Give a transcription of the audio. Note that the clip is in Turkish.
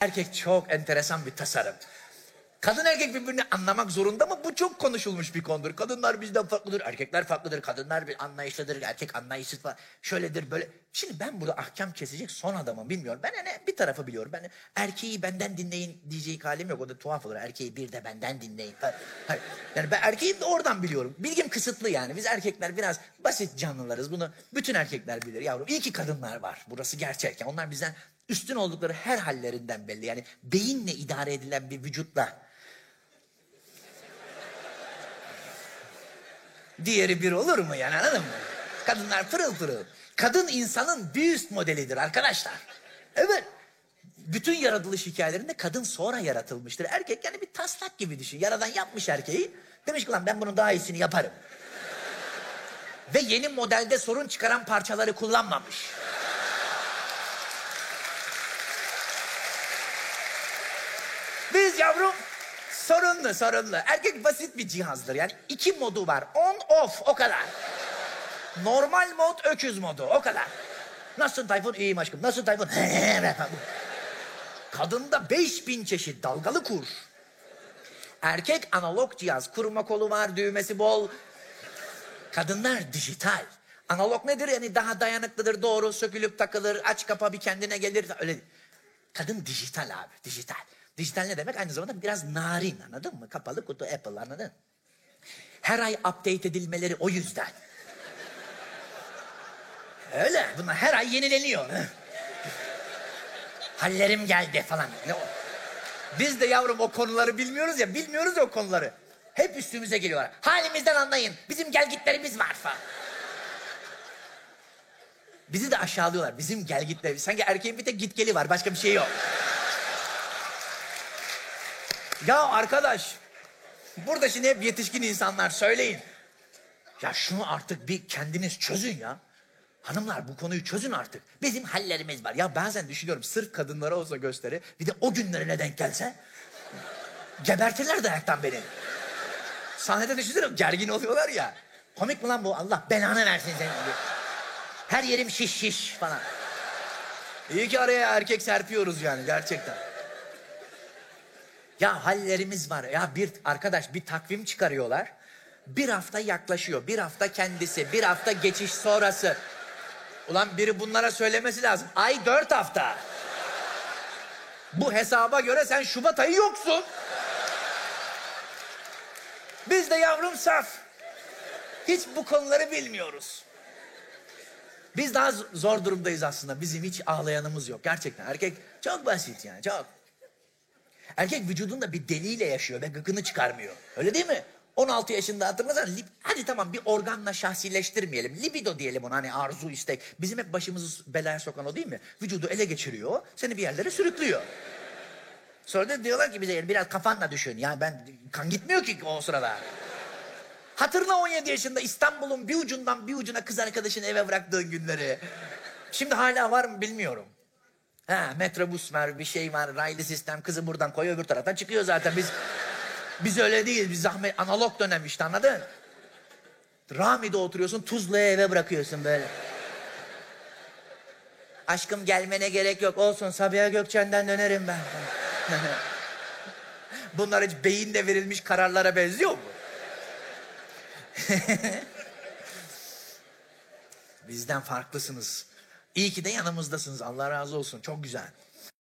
Erkek çok enteresan bir tasarım. Kadın erkek birbirini anlamak zorunda mı? Bu çok konuşulmuş bir konudur. Kadınlar bizden farklıdır, erkekler farklıdır. Kadınlar bir anlayışlıdır, erkek anlayışsız falan. Şöyledir böyle. Şimdi ben burada ahkam kesecek son adamım bilmiyorum. Ben hani bir tarafı biliyorum. Ben erkeği benden dinleyin diyecek halim yok. O da tuhaf olur. Erkeği bir de benden dinleyin. Hayır. Yani ben erkeği de oradan biliyorum. Bilgim kısıtlı yani. Biz erkekler biraz basit canlılarız. Bunu bütün erkekler bilir yavrum. İyi ki kadınlar var. Burası gerçek. Yani onlar bizden üstün oldukları her hallerinden belli. Yani beyinle idare edilen bir vücutla diğeri bir olur mu yani anladın mı? Kadınlar pırıl pırıl. Kadın insanın bir modelidir arkadaşlar. Evet. Bütün yaratılış hikayelerinde kadın sonra yaratılmıştır. Erkek yani bir taslak gibi düşün. Yaradan yapmış erkeği. Demiş ki lan ben bunun daha iyisini yaparım. Ve yeni modelde sorun çıkaran parçaları kullanmamış. Biz yavrum sorunlu sorunlu. Erkek basit bir cihazdır yani. iki modu var. On off o kadar. Normal mod öküz modu o kadar. Nasılsın Tayfun? İyiyim aşkım. Nasılsın Tayfun? Kadında 5000 çeşit dalgalı kur. Erkek analog cihaz. Kurma kolu var, düğmesi bol. Kadınlar dijital. Analog nedir? Yani daha dayanıklıdır, doğru, sökülüp takılır, aç kapa bir kendine gelir. Öyle. Kadın dijital abi, dijital. Dijital ne demek? Aynı zamanda biraz narin anladın mı? Kapalı kutu Apple anladın? Her ay update edilmeleri o yüzden. Öyle. Bunlar her ay yenileniyor. Hallerim geldi falan. Biz de yavrum o konuları bilmiyoruz ya. Bilmiyoruz ya o konuları. Hep üstümüze geliyorlar. Halimizden anlayın. Bizim gelgitlerimiz var falan. Bizi de aşağılıyorlar. Bizim gelgitlerimiz. Sanki erkeğin bir tek gitgeli var. Başka bir şey yok. Ya arkadaş. Burada şimdi hep yetişkin insanlar söyleyin. Ya şunu artık bir kendiniz çözün ya. Hanımlar bu konuyu çözün artık. Bizim hallerimiz var. Ya bazen düşünüyorum sırf kadınlara olsa gösteri. Bir de o günlerine denk gelse. Gebertirler dayaktan beni. Sahnede düşünsene gergin oluyorlar ya. Komik mi lan bu? Allah belanı versin seni. Her yerim şiş şiş falan. İyi ki araya erkek serpiyoruz yani gerçekten. Ya hallerimiz var. Ya bir arkadaş bir takvim çıkarıyorlar. Bir hafta yaklaşıyor. Bir hafta kendisi. Bir hafta geçiş sonrası. Ulan biri bunlara söylemesi lazım. Ay dört hafta. Bu hesaba göre sen Şubat ayı yoksun. Biz de yavrum saf. Hiç bu konuları bilmiyoruz. Biz daha zor durumdayız aslında. Bizim hiç ağlayanımız yok. Gerçekten erkek çok basit yani çok. Erkek vücudunda bir deliyle yaşıyor ve gıkını çıkarmıyor. Öyle değil mi? 16 yaşında hatırlasana. Hadi tamam bir organla şahsileştirmeyelim. Libido diyelim ona hani arzu istek. Bizim hep başımızı belaya sokan o değil mi? Vücudu ele geçiriyor. Seni bir yerlere sürüklüyor. Sonra da diyorlar ki bize biraz kafanla düşün. Yani ben kan gitmiyor ki o sırada. Hatırla 17 yaşında İstanbul'un bir ucundan bir ucuna kız arkadaşını eve bıraktığın günleri. Şimdi hala var mı bilmiyorum. Ha metrobüs var bir şey var raylı sistem kızı buradan koyuyor öbür taraftan çıkıyor zaten biz biz öyle değiliz biz zahmet analog dönem işte anladın? Rami'de oturuyorsun Tuzla'ya eve bırakıyorsun böyle. Aşkım gelmene gerek yok olsun Sabiha Gökçen'den dönerim ben. Bunlar hiç beyinde verilmiş kararlara benziyor mu? Bizden farklısınız. İyi ki de yanımızdasınız. Allah razı olsun. Çok güzel.